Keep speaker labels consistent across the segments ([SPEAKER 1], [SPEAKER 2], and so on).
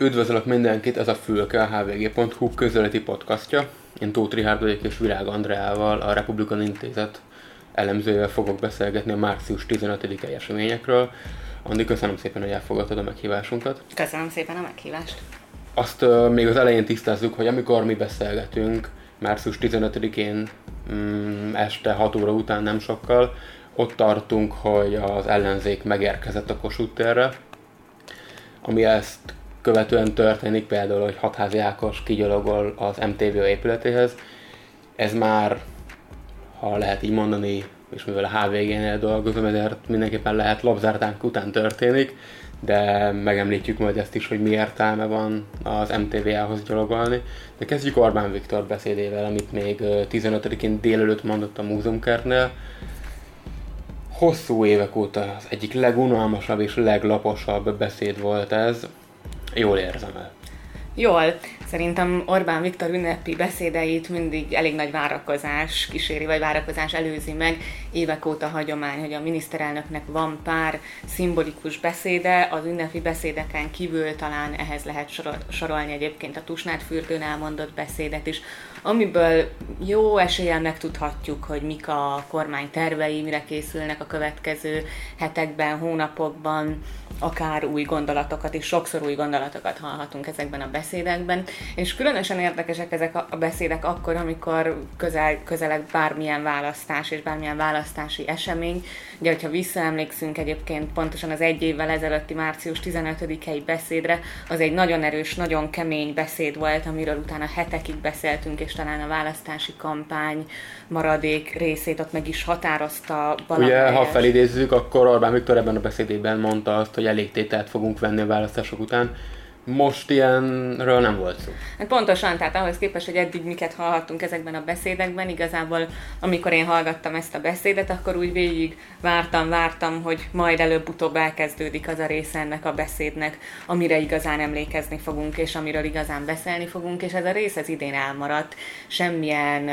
[SPEAKER 1] Üdvözlök mindenkit, ez a Fülke, a hvg.hu közöleti podcastja. Én Tóth Rihárd vagyok és Virág Andreával, a Republikan Intézet elemzőjével fogok beszélgetni a március 15-i eseményekről. Andi, köszönöm szépen, hogy elfogadtad a meghívásunkat.
[SPEAKER 2] Köszönöm szépen a meghívást.
[SPEAKER 1] Azt uh, még az elején tisztázzuk, hogy amikor mi beszélgetünk, március 15-én mm, este 6 óra után nem sokkal, ott tartunk, hogy az ellenzék megérkezett a Kossuth térre, ami ezt követően történik, például, hogy Hatházi Ákos kigyalogol az MTV épületéhez. Ez már, ha lehet így mondani, és mivel a HVG-nél dolgozom, ezért mindenképpen lehet labzártánk után történik, de megemlítjük majd ezt is, hogy mi értelme van az MTV-hoz gyalogolni. De kezdjük Orbán Viktor beszédével, amit még 15-én délelőtt mondott a múzeumkertnél. Hosszú évek óta az egyik legunalmasabb és leglaposabb beszéd volt ez. Jól érzem el.
[SPEAKER 2] Jól. Szerintem Orbán Viktor ünnepi beszédeit mindig elég nagy várakozás kíséri, vagy várakozás előzi meg. Évek óta hagyomány, hogy a miniszterelnöknek van pár szimbolikus beszéde, az ünnepi beszédeken kívül talán ehhez lehet sorolni egyébként a Tusnád fürdőn elmondott beszédet is, amiből jó eséllyel megtudhatjuk, hogy mik a kormány tervei, mire készülnek a következő hetekben, hónapokban, akár új gondolatokat és sokszor új gondolatokat hallhatunk ezekben a beszédekben. És különösen érdekesek ezek a beszédek akkor, amikor közel, közeleg bármilyen választás és bármilyen választási esemény. Ugye, hogyha visszaemlékszünk egyébként pontosan az egy évvel ezelőtti március 15-i beszédre, az egy nagyon erős, nagyon kemény beszéd volt, amiről utána hetekig beszéltünk, és talán a választási kampány maradék részét ott meg is határozta
[SPEAKER 1] valamelyes. Ugye, ha felidézzük, akkor Orbán Viktor ebben a beszédében mondta azt, hogy elég tételt fogunk venni a választások után, most ilyenről nem volt szó.
[SPEAKER 2] Hát pontosan, tehát ahhoz képest, hogy eddig miket hallhattunk ezekben a beszédekben, igazából amikor én hallgattam ezt a beszédet, akkor úgy végig vártam, vártam, hogy majd előbb-utóbb elkezdődik az a része ennek a beszédnek, amire igazán emlékezni fogunk, és amiről igazán beszélni fogunk, és ez a rész ez idén elmaradt. Semmilyen,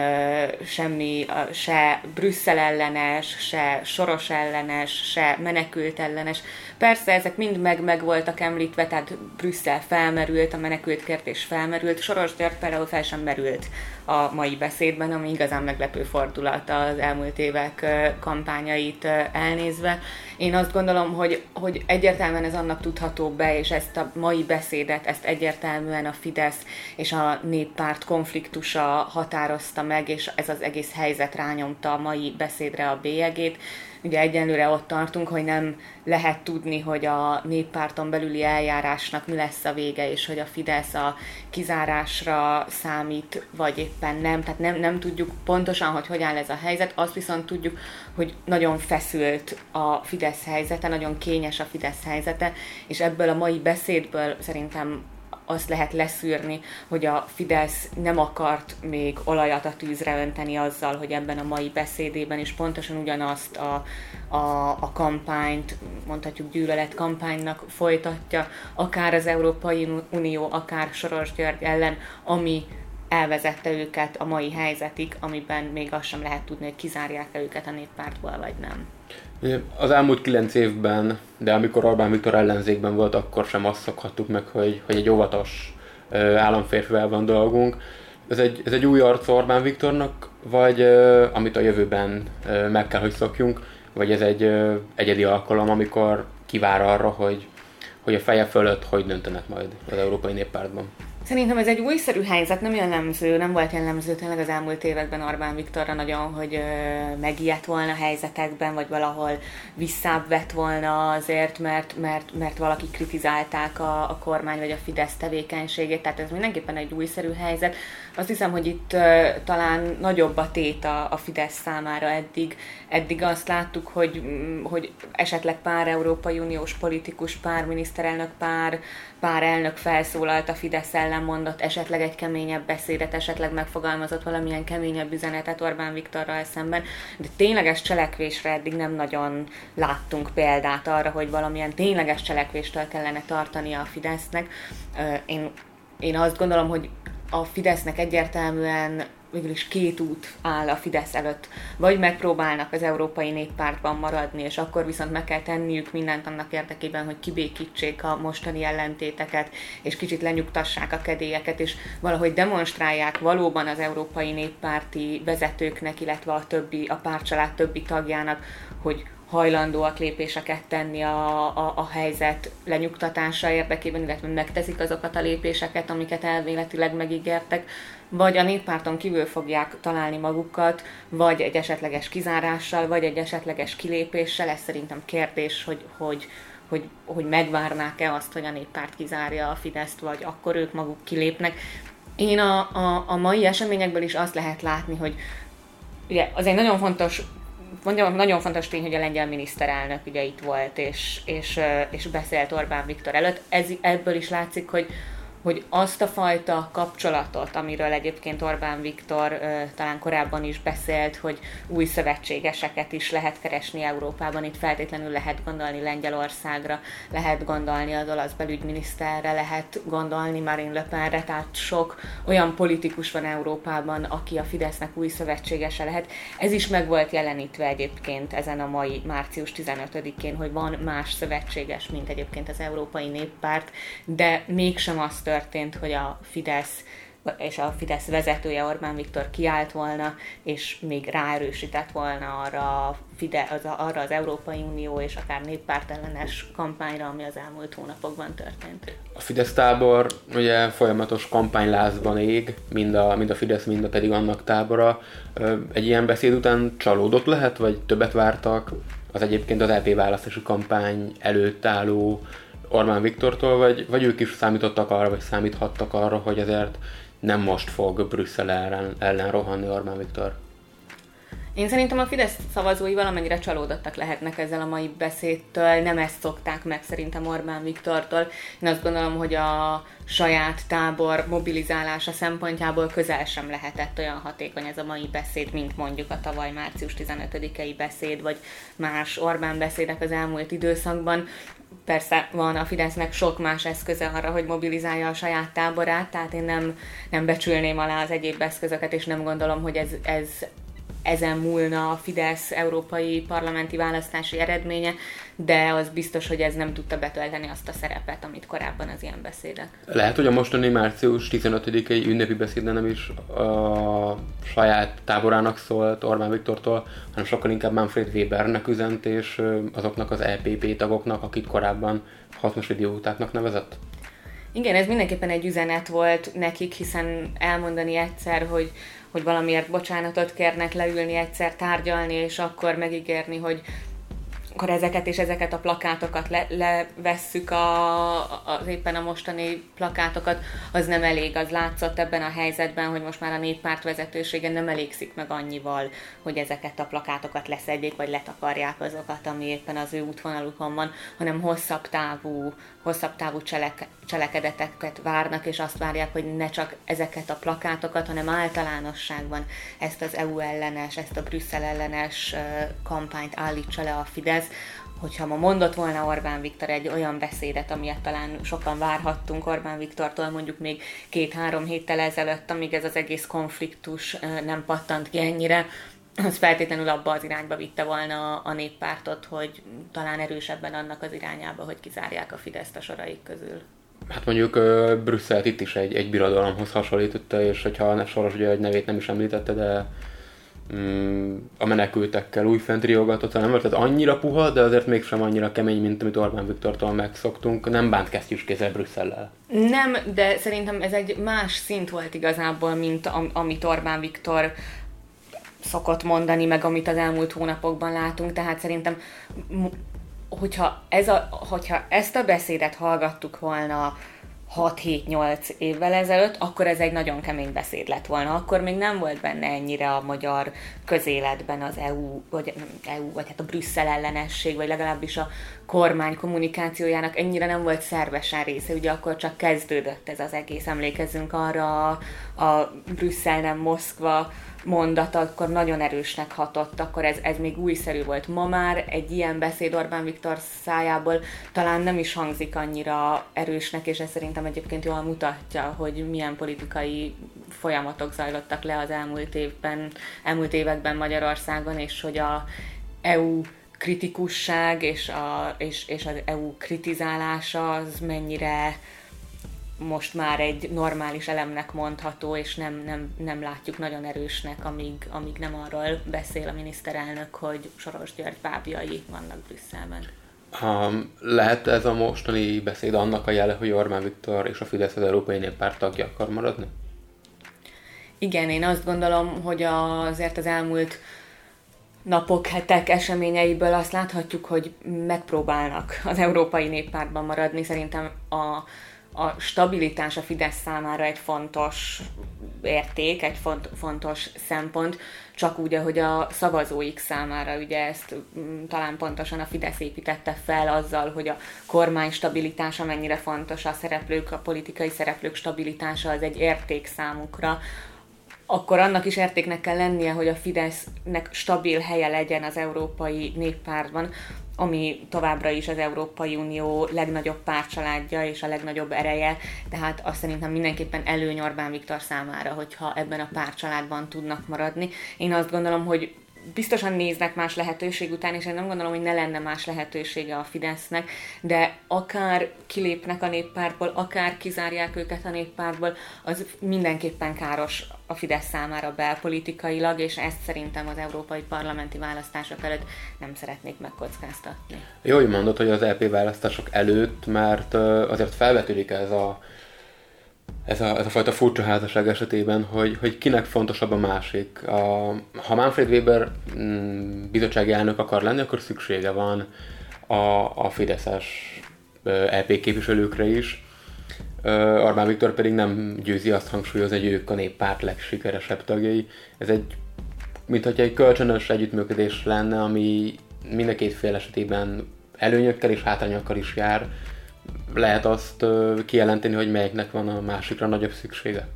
[SPEAKER 2] semmi, se Brüsszel ellenes, se Soros ellenes, se menekült ellenes. Persze ezek mind meg, meg voltak említve, tehát Brüsszel felmerült, a menekült kérdés felmerült, Soros György például fel sem merült a mai beszédben, ami igazán meglepő fordulat az elmúlt évek kampányait elnézve. Én azt gondolom, hogy, hogy egyértelműen ez annak tudható be, és ezt a mai beszédet, ezt egyértelműen a Fidesz és a néppárt konfliktusa határozta meg, és ez az egész helyzet rányomta a mai beszédre a bélyegét ugye egyenlőre ott tartunk, hogy nem lehet tudni, hogy a néppárton belüli eljárásnak mi lesz a vége, és hogy a Fidesz a kizárásra számít, vagy éppen nem. Tehát nem, nem tudjuk pontosan, hogy hogyan lesz a helyzet, azt viszont tudjuk, hogy nagyon feszült a Fidesz helyzete, nagyon kényes a Fidesz helyzete, és ebből a mai beszédből szerintem azt lehet leszűrni, hogy a Fidesz nem akart még olajat a tűzre önteni azzal, hogy ebben a mai beszédében is pontosan ugyanazt a, a, a kampányt, mondhatjuk gyűlölet kampánynak folytatja, akár az Európai Unió, akár Soros György ellen, ami elvezette őket a mai helyzetig, amiben még azt sem lehet tudni, hogy kizárják-e őket a néppártból, vagy nem.
[SPEAKER 1] Az elmúlt kilenc évben, de amikor Orbán Viktor ellenzékben volt, akkor sem azt szokhattuk meg, hogy, hogy egy óvatos államférfivel van dolgunk. Ez egy, ez egy új arc Orbán Viktornak, vagy amit a jövőben meg kell, hogy szokjunk, vagy ez egy egyedi alkalom, amikor kivár arra, hogy, hogy a feje fölött hogy döntenek majd az Európai Néppártban?
[SPEAKER 2] Szerintem ez egy újszerű helyzet, nem jellemző, nem volt jellemző tényleg az elmúlt években Orbán Viktorra nagyon, hogy ö, megijedt volna helyzetekben, vagy valahol visszább vett volna azért, mert, mert, mert valaki kritizálták a, a kormány vagy a Fidesz tevékenységét, tehát ez mindenképpen egy újszerű helyzet. Azt hiszem, hogy itt ö, talán nagyobb a tét a, a Fidesz számára eddig. Eddig azt láttuk, hogy, hogy esetleg pár Európai Uniós politikus, pár miniszterelnök, pár, pár elnök felszólalt a Fidesz ellen, ellen mondott esetleg egy keményebb beszédet, esetleg megfogalmazott valamilyen keményebb üzenetet Orbán Viktorral szemben, de tényleges cselekvésre eddig nem nagyon láttunk példát arra, hogy valamilyen tényleges cselekvéstől kellene tartani a Fidesznek. Én, én azt gondolom, hogy a Fidesznek egyértelműen végül is két út áll a Fidesz előtt. Vagy megpróbálnak az Európai Néppártban maradni, és akkor viszont meg kell tenniük mindent annak érdekében, hogy kibékítsék a mostani ellentéteket, és kicsit lenyugtassák a kedélyeket, és valahogy demonstrálják valóban az Európai Néppárti vezetőknek, illetve a többi, a pártcsalád többi tagjának, hogy hajlandóak lépéseket tenni a, a, a helyzet lenyugtatása érdekében, illetve megteszik azokat a lépéseket, amiket elvéletileg megígértek, vagy a néppárton kívül fogják találni magukat, vagy egy esetleges kizárással, vagy egy esetleges kilépéssel. Ez szerintem kérdés, hogy, hogy, hogy, hogy megvárnák-e azt, hogy a néppárt kizárja a Fideszt, vagy akkor ők maguk kilépnek. Én a, a, a mai eseményekből is azt lehet látni, hogy ugye az egy nagyon fontos mondjam, nagyon fontos tény, hogy a lengyel miniszterelnök ugye itt volt, és, és, és beszélt Orbán Viktor előtt. Ez, ebből is látszik, hogy, hogy azt a fajta kapcsolatot, amiről egyébként Orbán Viktor ö, talán korábban is beszélt, hogy új szövetségeseket is lehet keresni Európában, itt feltétlenül lehet gondolni Lengyelországra, lehet gondolni az olasz belügyminiszterre, lehet gondolni Marine Le Penre, tehát sok olyan politikus van Európában, aki a Fidesznek új szövetségese lehet. Ez is meg volt jelenítve egyébként ezen a mai március 15-én, hogy van más szövetséges, mint egyébként az Európai Néppárt, de mégsem azt történt, hogy a Fidesz és a Fidesz vezetője Orbán Viktor kiállt volna, és még ráerősített volna arra, Fide, az, arra az Európai Unió és akár néppárt ellenes kampányra, ami az elmúlt hónapokban történt.
[SPEAKER 1] A Fidesz tábor ugye folyamatos kampánylázban ég, mind a, mind a Fidesz, mind a pedig annak tábora. Egy ilyen beszéd után csalódott lehet, vagy többet vártak az egyébként az EP választási kampány előtt álló Orbán Viktortól, vagy, vagy ők is számítottak arra, vagy számíthattak arra, hogy ezért nem most fog Brüsszel ellen, ellen rohanni Orbán Viktor?
[SPEAKER 2] Én szerintem a Fidesz szavazói valamennyire csalódottak lehetnek ezzel a mai beszédtől, nem ezt szokták meg szerintem Orbán Viktortól. Én azt gondolom, hogy a saját tábor mobilizálása szempontjából közel sem lehetett olyan hatékony ez a mai beszéd, mint mondjuk a tavaly március 15-i beszéd, vagy más Orbán beszédek az elmúlt időszakban. Persze van a Fidesznek sok más eszköze arra, hogy mobilizálja a saját táborát, tehát én nem, nem becsülném alá az egyéb eszközöket, és nem gondolom, hogy ez, ez ezen múlna a Fidesz európai parlamenti választási eredménye, de az biztos, hogy ez nem tudta betölteni azt a szerepet, amit korábban az ilyen beszédek.
[SPEAKER 1] Lehet, hogy a mostani március 15-i ünnepi beszédben nem is a saját táborának szólt Orbán Viktortól, hanem sokkal inkább Manfred Webernek üzent, és azoknak az EPP tagoknak, akik korábban hasznos idiótáknak nevezett?
[SPEAKER 2] Igen, ez mindenképpen egy üzenet volt nekik, hiszen elmondani egyszer, hogy hogy valamiért bocsánatot kérnek leülni egyszer tárgyalni, és akkor megígérni, hogy akkor ezeket és ezeket a plakátokat le, levesszük, a, az éppen a mostani plakátokat, az nem elég. Az látszott ebben a helyzetben, hogy most már a néppárt vezetősége nem elégszik meg annyival, hogy ezeket a plakátokat leszedjék, vagy letakarják azokat, ami éppen az ő útvonalukon van, hanem hosszabb távú, hosszabb távú cselek, cselekedeteket várnak, és azt várják, hogy ne csak ezeket a plakátokat, hanem általánosságban ezt az EU ellenes, ezt a Brüsszel ellenes kampányt állítsa le a Fidesz, hogyha ma mondott volna Orbán Viktor egy olyan beszédet, amilyet talán sokan várhattunk Orbán Viktortól mondjuk még két-három héttel ezelőtt, amíg ez az egész konfliktus nem pattant ki ennyire, az feltétlenül abba az irányba vitte volna a néppártot, hogy talán erősebben annak az irányába, hogy kizárják a Fideszt a soraik közül.
[SPEAKER 1] Hát mondjuk uh, Brüsszelt itt is egy, egy birodalomhoz hasonlította, és hogyha Soros ugye egy nevét nem is említette, de um, a menekültekkel újfent riogatott, nem volt ez annyira puha, de azért mégsem annyira kemény, mint amit Orbán Viktortól megszoktunk. Nem bánt kesztyűs kézzel Brüsszellel.
[SPEAKER 2] Nem, de szerintem ez egy más szint volt igazából, mint am- amit Orbán Viktor szokott mondani, meg amit az elmúlt hónapokban látunk, tehát szerintem hogyha, ez a, hogyha ezt a beszédet hallgattuk volna 6-7-8 évvel ezelőtt, akkor ez egy nagyon kemény beszéd lett volna. Akkor még nem volt benne ennyire a magyar közéletben az EU, vagy EU, vagy hát a Brüsszel ellenesség, vagy legalábbis a kormány kommunikációjának ennyire nem volt szervesen része. Ugye akkor csak kezdődött ez az egész, emlékezzünk arra a, a Brüsszel nem Moszkva mondat akkor nagyon erősnek hatott, akkor ez, ez még újszerű volt. Ma már egy ilyen beszéd Orbán Viktor szájából talán nem is hangzik annyira erősnek, és ez szerintem egyébként jól mutatja, hogy milyen politikai folyamatok zajlottak le az elmúlt évben, elmúlt években Magyarországon, és hogy a EU kritikusság és, a, és, és az EU kritizálása az mennyire most már egy normális elemnek mondható, és nem, nem, nem látjuk nagyon erősnek, amíg, amíg nem arról beszél a miniszterelnök, hogy Soros György bábjai vannak Brüsszelben.
[SPEAKER 1] Um, lehet ez a mostani beszéd annak a jele, hogy Orbán Viktor és a Fidesz az Európai Néppárt tagja akar maradni?
[SPEAKER 2] Igen, én azt gondolom, hogy azért az elmúlt napok, hetek eseményeiből azt láthatjuk, hogy megpróbálnak az Európai Néppártban maradni. Szerintem a, a stabilitás a Fidesz számára egy fontos érték, egy font, fontos szempont, csak úgy, ahogy a szavazóik számára, ugye ezt mm, talán pontosan a Fidesz építette fel azzal, hogy a kormány stabilitása mennyire fontos, a szereplők, a politikai szereplők stabilitása az egy érték számukra, akkor annak is értéknek kell lennie, hogy a Fidesznek stabil helye legyen az Európai Néppártban, ami továbbra is az Európai Unió legnagyobb párcsaládja és a legnagyobb ereje, tehát azt szerintem mindenképpen előny Orbán Viktor számára, hogyha ebben a párcsaládban tudnak maradni. Én azt gondolom, hogy biztosan néznek más lehetőség után, és én nem gondolom, hogy ne lenne más lehetősége a Fidesznek, de akár kilépnek a néppártból, akár kizárják őket a néppártból, az mindenképpen káros a Fidesz számára belpolitikailag, és ezt szerintem az európai parlamenti választások előtt nem szeretnék megkockáztatni.
[SPEAKER 1] Jó, hogy mondod, hogy az EP választások előtt, mert azért felvetődik ez a ez a, ez a fajta furcsa házasság esetében, hogy, hogy kinek fontosabb a másik. A, ha Manfred Weber mm, bizottsági elnök akar lenni, akkor szüksége van a, a Fideszes LP e képviselőkre is. Orbán Viktor pedig nem győzi azt hangsúlyozni, hogy ők a néppárt legsikeresebb tagjai. Ez egy, mint hogyha egy kölcsönös együttműködés lenne, ami mind a két fél esetében előnyökkel és hátrányokkal is jár lehet azt kijelenteni, hogy melyiknek van a másikra nagyobb szüksége?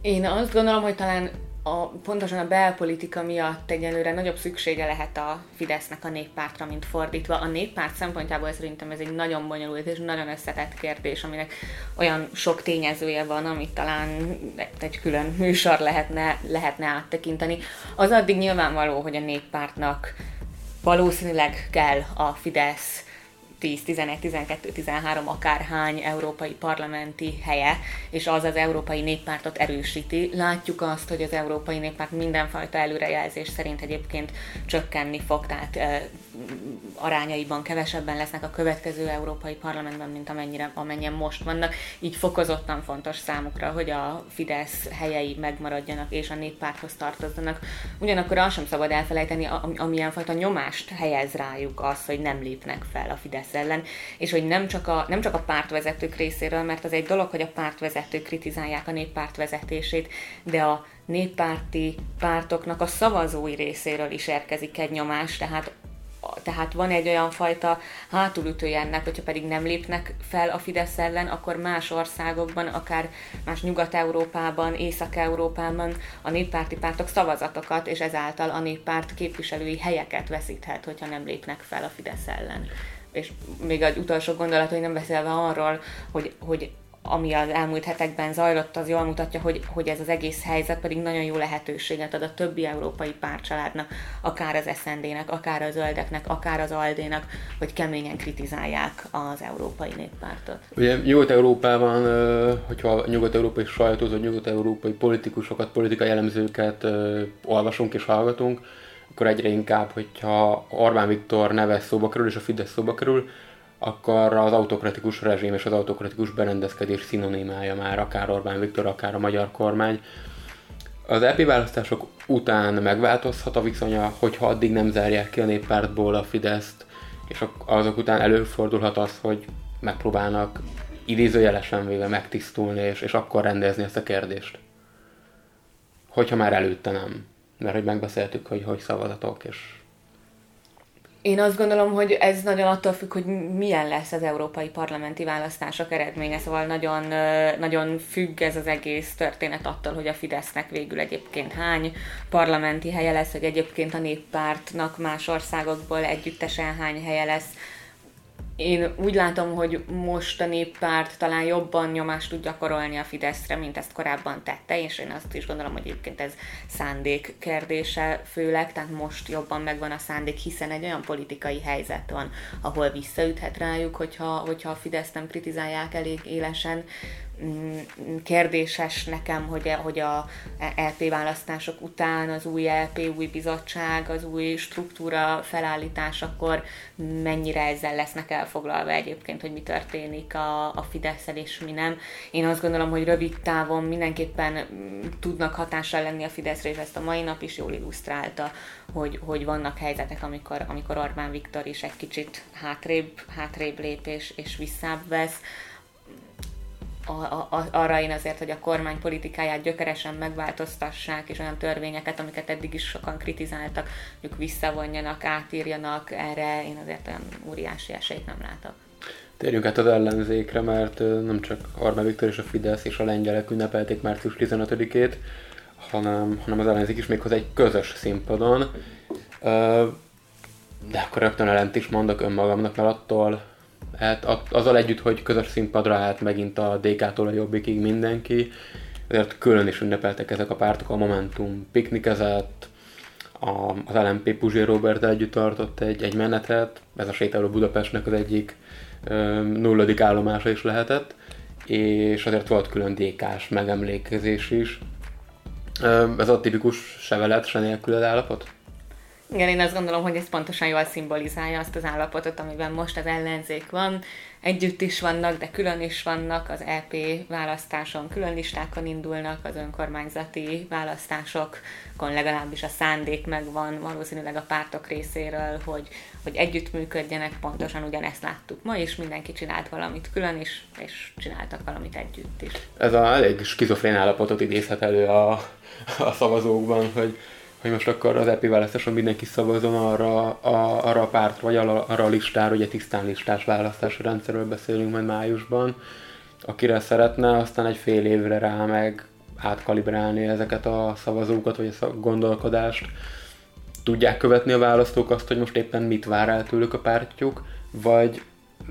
[SPEAKER 2] Én azt gondolom, hogy talán a, pontosan a belpolitika miatt egyelőre nagyobb szüksége lehet a Fidesznek a néppártra, mint fordítva. A néppárt szempontjából szerintem ez egy nagyon bonyolult és nagyon összetett kérdés, aminek olyan sok tényezője van, amit talán egy külön műsor lehetne, lehetne áttekinteni. Az addig nyilvánvaló, hogy a néppártnak valószínűleg kell a Fidesz 10, 11, 12, 13 akárhány európai parlamenti helye, és az az európai néppártot erősíti. Látjuk azt, hogy az európai néppárt mindenfajta előrejelzés szerint egyébként csökkenni fog, tehát arányaiban kevesebben lesznek a következő európai parlamentben, mint amennyire, amennyien most vannak. Így fokozottan fontos számukra, hogy a Fidesz helyei megmaradjanak és a néppárthoz tartozzanak. Ugyanakkor azt sem szabad elfelejteni, amilyen fajta nyomást helyez rájuk az, hogy nem lépnek fel a Fidesz ellen, és hogy nem csak a, nem csak a pártvezetők részéről, mert az egy dolog, hogy a pártvezetők kritizálják a néppárt vezetését, de a néppárti pártoknak a szavazói részéről is érkezik egy nyomás, tehát tehát van egy olyan fajta hátulütője ennek, hogyha pedig nem lépnek fel a Fidesz ellen, akkor más országokban, akár más Nyugat-Európában, Észak-Európában a néppárti pártok szavazatokat, és ezáltal a néppárt képviselői helyeket veszíthet, hogyha nem lépnek fel a Fidesz ellen. És még egy utolsó gondolat, hogy nem beszélve arról, hogy, hogy ami az elmúlt hetekben zajlott, az jól mutatja, hogy, hogy ez az egész helyzet pedig nagyon jó lehetőséget ad a többi európai párcsaládnak, akár az SND-nek, akár a Zöldeknek, akár az Aldénak, hogy keményen kritizálják az európai néppártot.
[SPEAKER 1] Ugye Nyugat-Európában, hogyha nyugat-európai sajtót, vagy nyugat-európai politikusokat, politikai elemzőket olvasunk és hallgatunk, akkor egyre inkább, hogyha Orbán Viktor neve szóba kerül, és a Fidesz szóba kerül, akkor az autokratikus rezsim és az autokratikus berendezkedés szinonimája már akár Orbán Viktor, akár a magyar kormány. Az EP választások után megváltozhat a viszonya, hogyha addig nem zárják ki a néppártból a Fideszt, és azok után előfordulhat az, hogy megpróbálnak idézőjelesen véve megtisztulni, és, és akkor rendezni ezt a kérdést. Hogyha már előtte nem. Mert hogy megbeszéltük, hogy hogy szavazatok, és
[SPEAKER 2] Én azt gondolom, hogy ez nagyon attól függ, hogy milyen lesz az európai parlamenti választások eredménye, szóval nagyon, nagyon függ ez az egész történet attól, hogy a Fidesznek végül egyébként hány parlamenti helye lesz, hogy egyébként a néppártnak más országokból együttesen hány helye lesz én úgy látom, hogy most a néppárt talán jobban nyomást tud gyakorolni a Fideszre, mint ezt korábban tette, és én azt is gondolom, hogy egyébként ez szándék kérdése főleg, tehát most jobban megvan a szándék, hiszen egy olyan politikai helyzet van, ahol visszaüthet rájuk, hogyha, hogyha a Fidesz nem kritizálják elég élesen, kérdéses nekem, hogy, hogy a LP választások után az új LP, új bizottság, az új struktúra felállításakor mennyire ezzel lesznek elfoglalva egyébként, hogy mi történik a, a fidesz és mi nem. Én azt gondolom, hogy rövid távon mindenképpen mm, tudnak hatással lenni a Fideszre, és ezt a mai nap is jól illusztrálta, hogy, hogy vannak helyzetek, amikor, amikor Orbán Viktor is egy kicsit hátrébb, hátrébb lép és, és visszább vesz a, a, arra én azért, hogy a kormány politikáját gyökeresen megváltoztassák, és olyan törvényeket, amiket eddig is sokan kritizáltak, ők visszavonjanak, átírjanak, erre én azért olyan óriási esélyt nem látok.
[SPEAKER 1] Térjünk át az ellenzékre, mert nem csak Orbán Viktor és a Fidesz és a lengyelek ünnepelték március 15-ét, hanem, hanem az ellenzék is méghozzá egy közös színpadon. De akkor rögtön ellent is mondok önmagamnak, mert attól hát azzal együtt, hogy közös színpadra állt megint a DK-tól a Jobbikig mindenki, ezért külön is ünnepeltek ezek a pártok, a Momentum piknikezett, a, az LMP Puzsi Robert együtt tartott egy, egy menetet, ez a sétáló Budapestnek az egyik ö, nulladik állomása is lehetett, és azért volt külön DK-s megemlékezés is. Ö, ez a tipikus se veled, se nélküled állapot?
[SPEAKER 2] Igen, én azt gondolom, hogy ez pontosan jól szimbolizálja azt az állapotot, amiben most az ellenzék van. Együtt is vannak, de külön is vannak, az EP választáson külön listákon indulnak, az önkormányzati választásokon legalábbis a szándék megvan, valószínűleg a pártok részéről, hogy, hogy együttműködjenek, pontosan ugyanezt láttuk ma is, mindenki csinált valamit külön is, és csináltak valamit együtt is.
[SPEAKER 1] Ez a elég skizofrén állapotot idézhet elő a, a szavazókban, hogy hogy most akkor az epi választáson mindenki szavazon arra a, arra a pártra, vagy arra, a listára, ugye tisztán listás választási rendszerről beszélünk majd májusban, akire szeretne, aztán egy fél évre rá meg átkalibrálni ezeket a szavazókat, vagy a gondolkodást. Tudják követni a választók azt, hogy most éppen mit vár el tőlük a pártjuk, vagy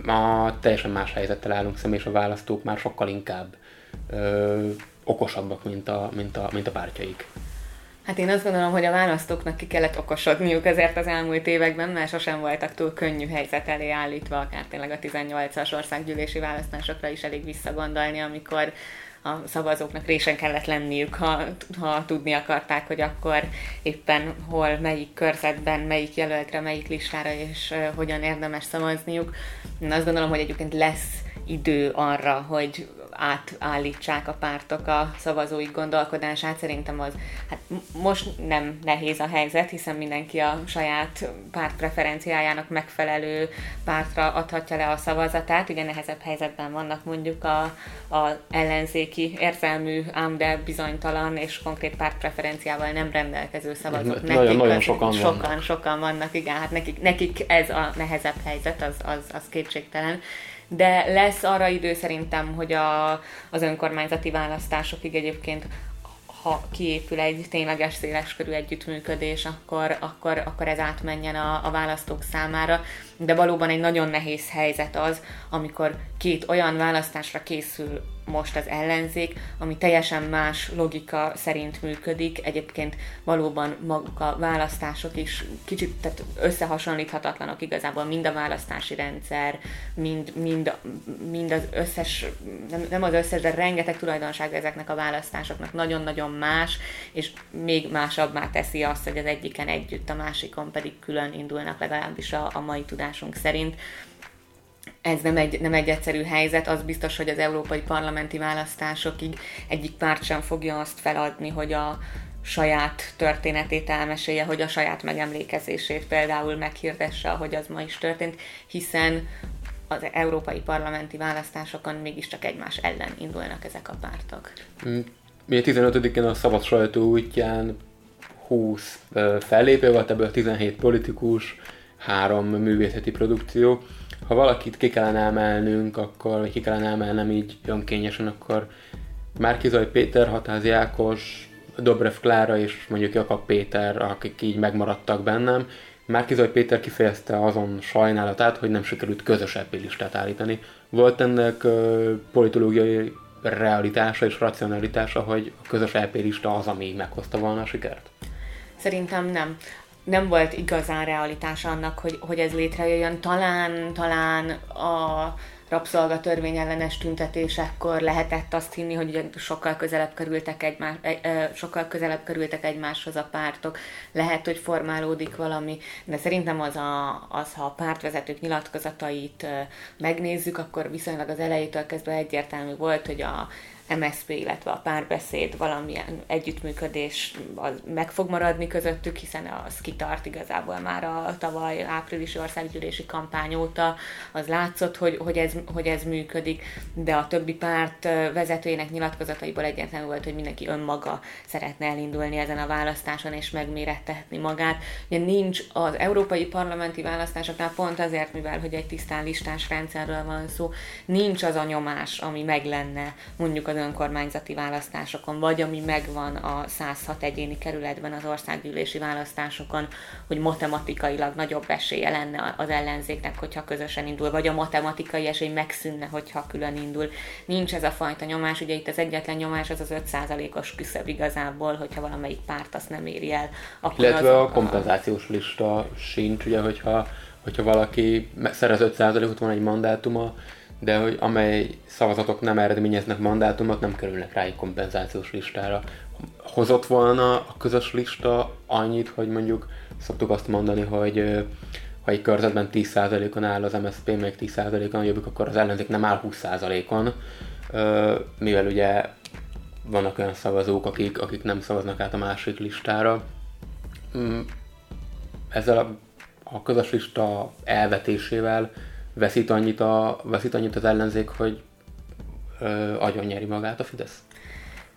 [SPEAKER 1] a teljesen más helyzettel állunk szemben, és a választók már sokkal inkább ö, okosabbak, mint a, mint, a, mint a pártjaik.
[SPEAKER 2] Hát én azt gondolom, hogy a választóknak ki kellett okosodniuk ezért az elmúlt években, mert sosem voltak túl könnyű helyzet elé állítva, akár tényleg a 18-as országgyűlési választásokra is elég visszagondolni, amikor a szavazóknak résen kellett lenniük, ha, ha tudni akarták, hogy akkor éppen hol, melyik körzetben, melyik jelöltre, melyik listára és hogyan érdemes szavazniuk. Én azt gondolom, hogy egyébként lesz idő arra, hogy átállítsák a pártok a szavazói gondolkodását. Szerintem az, hát most nem nehéz a helyzet, hiszen mindenki a saját párt preferenciájának megfelelő pártra adhatja le a szavazatát. Ugye nehezebb helyzetben vannak mondjuk a, a ellenzéki érzelmű, ám de bizonytalan és konkrét párt preferenciával nem rendelkező szavazók.
[SPEAKER 1] Nekik nagyon, nagyon sokan,
[SPEAKER 2] sokan vannak. Sokan vannak, igen, hát nekik, nekik ez a nehezebb helyzet, az, az, az kétségtelen de lesz arra idő szerintem, hogy a, az önkormányzati választásokig egyébként ha kiépül egy tényleges széleskörű együttműködés, akkor, akkor, akkor ez átmenjen a, a választók számára. De valóban egy nagyon nehéz helyzet az, amikor két olyan választásra készül most az ellenzék, ami teljesen más logika szerint működik. Egyébként valóban maguk a választások is kicsit tehát összehasonlíthatatlanok igazából mind a választási rendszer, mind, mind, mind az összes, nem, nem az összes, de rengeteg tulajdonság ezeknek a választásoknak nagyon-nagyon más, és még másabbá teszi azt, hogy az egyiken együtt, a másikon pedig külön indulnak legalábbis a, a mai tudásunk szerint ez nem egy, nem egy egyszerű helyzet, az biztos, hogy az európai parlamenti választásokig egyik párt sem fogja azt feladni, hogy a saját történetét elmesélje, hogy a saját megemlékezését például meghirdesse, ahogy az ma is történt, hiszen az európai parlamenti választásokon mégiscsak egymás ellen indulnak ezek a pártok.
[SPEAKER 1] Mm, mi a 15-én a szabad sajtó útján 20 fellépő volt, ebből 17 politikus, három művészeti produkció. Ha valakit ki kellene emelnünk, akkor, vagy ki kellene emelnem így önkényesen, akkor Márkizaj Péter, Hatázi Ákos, Dobrev Klára és mondjuk Jakab Péter, akik így megmaradtak bennem. Márkizaj Péter kifejezte azon sajnálatát, hogy nem sikerült közös EP listát állítani. Volt ennek politológiai realitása és racionalitása, hogy a közös EP lista az, ami meghozta volna a sikert?
[SPEAKER 2] Szerintem nem. Nem volt igazán realitása annak, hogy, hogy ez létrejöjjön. Talán, talán a rabszolgatörvény ellenes tüntetésekkor lehetett azt hinni, hogy sokkal közelebb kerültek, egymás, sokkal közelebb kerültek egymáshoz a pártok, lehet, hogy formálódik valami, de szerintem az, a, az ha a pártvezetők nyilatkozatait megnézzük, akkor viszonylag az elejétől kezdve egyértelmű volt, hogy a MSZP, illetve a párbeszéd, valamilyen együttműködés az meg fog maradni közöttük, hiszen az kitart igazából már a tavaly áprilisi országgyűlési kampány óta, az látszott, hogy, hogy, ez, hogy ez működik, de a többi párt vezetőjének nyilatkozataiból egyetlen volt, hogy mindenki önmaga szeretne elindulni ezen a választáson és megmérettetni magát. Ugye nincs az európai parlamenti választásoknál pont azért, mivel hogy egy tisztán listás rendszerről van szó, nincs az a nyomás, ami meg lenne mondjuk az önkormányzati választásokon, vagy ami megvan a 106 egyéni kerületben az országgyűlési választásokon, hogy matematikailag nagyobb esélye lenne az ellenzéknek, hogyha közösen indul, vagy a matematikai esély megszűnne, hogyha külön indul. Nincs ez a fajta nyomás, ugye itt az egyetlen nyomás az az 5%-os küszöb igazából, hogyha valamelyik párt azt nem éri el.
[SPEAKER 1] Akkor Illetve az, a kompenzációs lista sincs, ugye, hogyha, hogyha valaki szerez 5%-ot, van egy mandátuma, de hogy amely szavazatok nem eredményeznek mandátumot, nem kerülnek rá egy kompenzációs listára. Hozott volna a közös lista annyit, hogy mondjuk szoktuk azt mondani, hogy ha egy körzetben 10%-on áll az MSZP, meg 10%-on a jobbik, akkor az ellenzék nem áll 20%-on, mivel ugye vannak olyan szavazók, akik, akik nem szavaznak át a másik listára. Mm, ezzel a, a közös lista elvetésével veszít annyit, a, veszít annyit az ellenzék, hogy ö, agyon nyeri magát a Fidesz?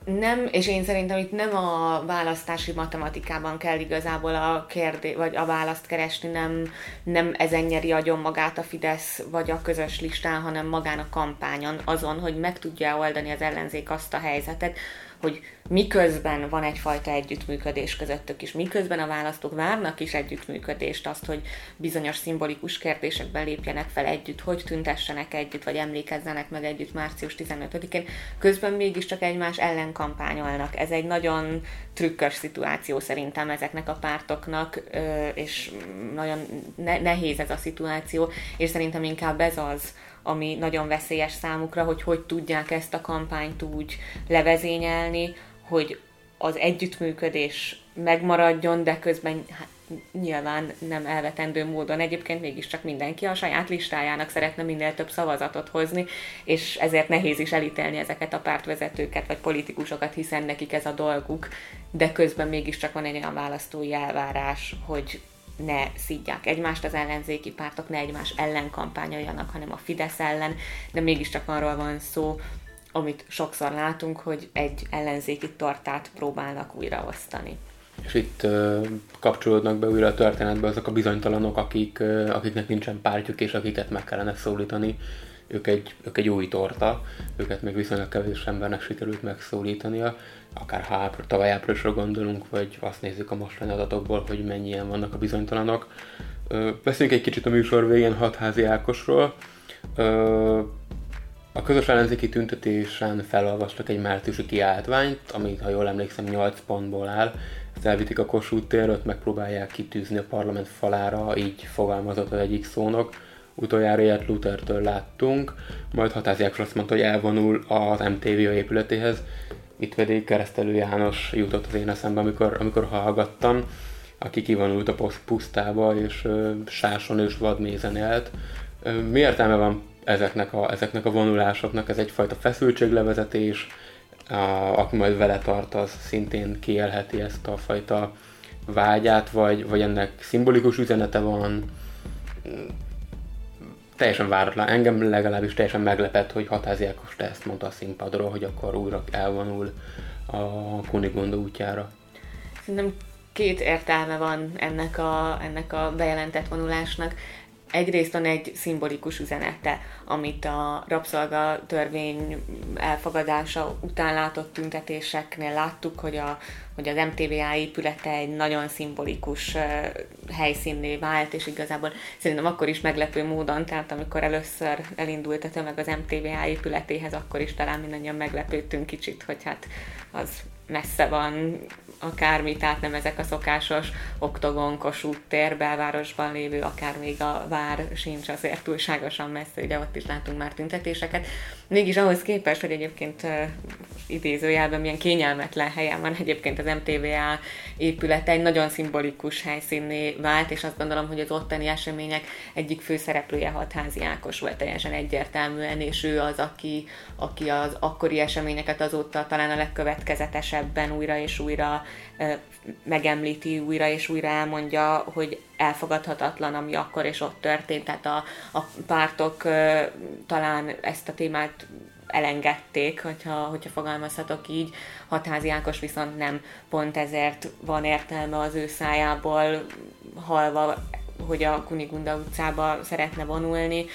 [SPEAKER 2] Nem, és én szerintem itt nem a választási matematikában kell igazából a kérdé, vagy a választ keresni, nem, nem ezen nyeri agyon magát a Fidesz, vagy a közös listán, hanem magán a kampányon, azon, hogy meg tudja oldani az ellenzék azt a helyzetet, hogy miközben van egyfajta együttműködés közöttük is, miközben a választók várnak is együttműködést, azt, hogy bizonyos szimbolikus kérdésekben lépjenek fel együtt, hogy tüntessenek együtt, vagy emlékezzenek meg együtt március 15-én, közben mégiscsak egymás ellen kampányolnak. Ez egy nagyon trükkös szituáció szerintem ezeknek a pártoknak, és nagyon nehéz ez a szituáció, és szerintem inkább ez az, ami nagyon veszélyes számukra, hogy hogy tudják ezt a kampányt úgy levezényelni, hogy az együttműködés megmaradjon, de közben hát, nyilván nem elvetendő módon. Egyébként mégiscsak mindenki a saját listájának szeretne minél több szavazatot hozni, és ezért nehéz is elítélni ezeket a pártvezetőket vagy politikusokat, hiszen nekik ez a dolguk, de közben mégiscsak van egy olyan választói elvárás, hogy ne szidják egymást az ellenzéki pártok, ne egymás ellen kampányoljanak, hanem a Fidesz ellen, de mégiscsak arról van szó, amit sokszor látunk, hogy egy ellenzéki tartát próbálnak újraosztani.
[SPEAKER 1] És itt uh, kapcsolódnak be újra a történetbe azok a bizonytalanok, akik, uh, akiknek nincsen pártjuk, és akiket meg kellene szólítani. Ők egy, ők egy új torta, őket még viszonylag kevés embernek sikerült megszólítania akár ha ápr, tavaly áprilisra gondolunk, vagy azt nézzük a mostani adatokból, hogy mennyien vannak a bizonytalanok. Beszéljünk egy kicsit a műsor végén hatházi Ákosról. A közös ellenzéki tüntetésen felolvastak egy márciusi kiáltványt, amit, ha jól emlékszem, 8 pontból áll. Ezt elvitik a Kossuth térről, megpróbálják kitűzni a parlament falára, így fogalmazott az egyik szónok. Utoljára ilyet Luthertől láttunk, majd Hatázi Ákos azt mondta, hogy elvonul az MTV épületéhez, itt pedig Keresztelő János jutott az én eszembe, amikor, amikor hallgattam, aki kivonult a pusztába, és ö, sáson és vadmézen élt. Mi értelme van ezeknek a, ezeknek a vonulásoknak? Ez egyfajta feszültséglevezetés, a, aki majd vele tart, az szintén kielheti ezt a fajta vágyát, vagy, vagy ennek szimbolikus üzenete van, teljesen váratlan. Engem legalábbis teljesen meglepett, hogy Hatázi Ákos ezt mondta a színpadról, hogy akkor újra elvonul a Kunigondó útjára.
[SPEAKER 2] Szerintem két értelme van ennek a, ennek a bejelentett vonulásnak. Egyrészt van egy szimbolikus üzenete, amit a rabszolga törvény elfogadása után látott tüntetéseknél láttuk, hogy, a, hogy az MTVA épülete egy nagyon szimbolikus helyszínné vált, és igazából szerintem akkor is meglepő módon, tehát amikor először elindult a tömeg az MTVA épületéhez, akkor is talán mindannyian meglepődtünk kicsit, hogy hát az messze van akármi, tehát nem ezek a szokásos oktogon, Kossuth tér, belvárosban lévő, akár még a vár sincs azért túlságosan messze, ugye ott is látunk már tüntetéseket. Mégis ahhoz képest, hogy egyébként uh, idézőjelben milyen kényelmetlen helyen van egyébként az MTVA épülete, egy nagyon szimbolikus helyszínné vált, és azt gondolom, hogy az ottani események egyik főszereplője Hatházi Ákos volt teljesen egyértelműen, és ő az, aki, aki az akkori eseményeket azóta talán a legkövetkezetesebben újra és újra megemlíti újra és újra elmondja, hogy elfogadhatatlan, ami akkor és ott történt. Tehát a, a pártok talán ezt a témát elengedték, hogyha, hogyha fogalmazhatok így. Hatházi Ákos viszont nem, pont ezért van értelme az ő szájából halva, hogy a Kunigunda utcába szeretne vonulni,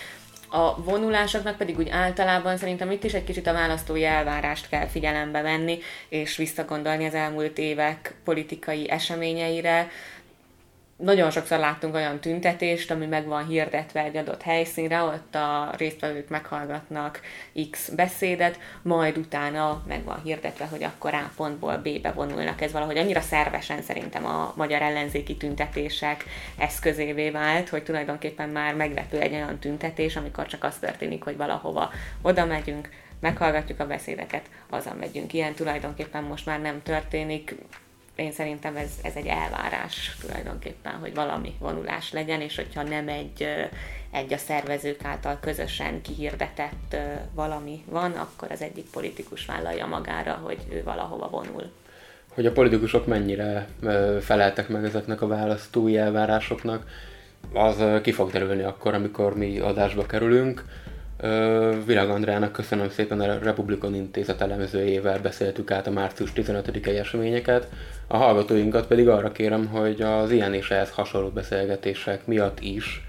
[SPEAKER 2] a vonulásoknak pedig úgy általában szerintem itt is egy kicsit a választói elvárást kell figyelembe venni, és visszagondolni az elmúlt évek politikai eseményeire, nagyon sokszor láttunk olyan tüntetést, ami meg van hirdetve egy adott helyszínre, ott a résztvevők meghallgatnak X beszédet, majd utána meg van hirdetve, hogy akkor A pontból B-be vonulnak. Ez valahogy annyira szervesen szerintem a magyar ellenzéki tüntetések eszközévé vált, hogy tulajdonképpen már meglepő egy olyan tüntetés, amikor csak az történik, hogy valahova oda megyünk, meghallgatjuk a beszédeket, hazamegyünk. Ilyen tulajdonképpen most már nem történik, én szerintem ez, ez egy elvárás tulajdonképpen, hogy valami vonulás legyen, és hogyha nem egy, egy a szervezők által közösen kihirdetett valami van, akkor az egyik politikus vállalja magára, hogy ő valahova vonul.
[SPEAKER 1] Hogy a politikusok mennyire feleltek meg ezeknek a választói elvárásoknak, az ki fog derülni akkor, amikor mi adásba kerülünk. Virág Andrának köszönöm szépen a Republikon Intézet elemzőjével beszéltük át a március 15-i eseményeket. A hallgatóinkat pedig arra kérem, hogy az ilyen és ehhez hasonló beszélgetések miatt is,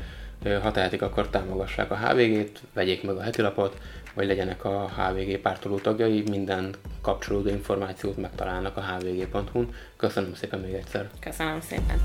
[SPEAKER 1] ha tehetik, akkor támogassák a HVG-t, vegyék meg a hetilapot, vagy legyenek a HVG pártoló tagjai, minden kapcsolódó információt megtalálnak a hvg.hu-n. Köszönöm szépen még egyszer!
[SPEAKER 2] Köszönöm szépen!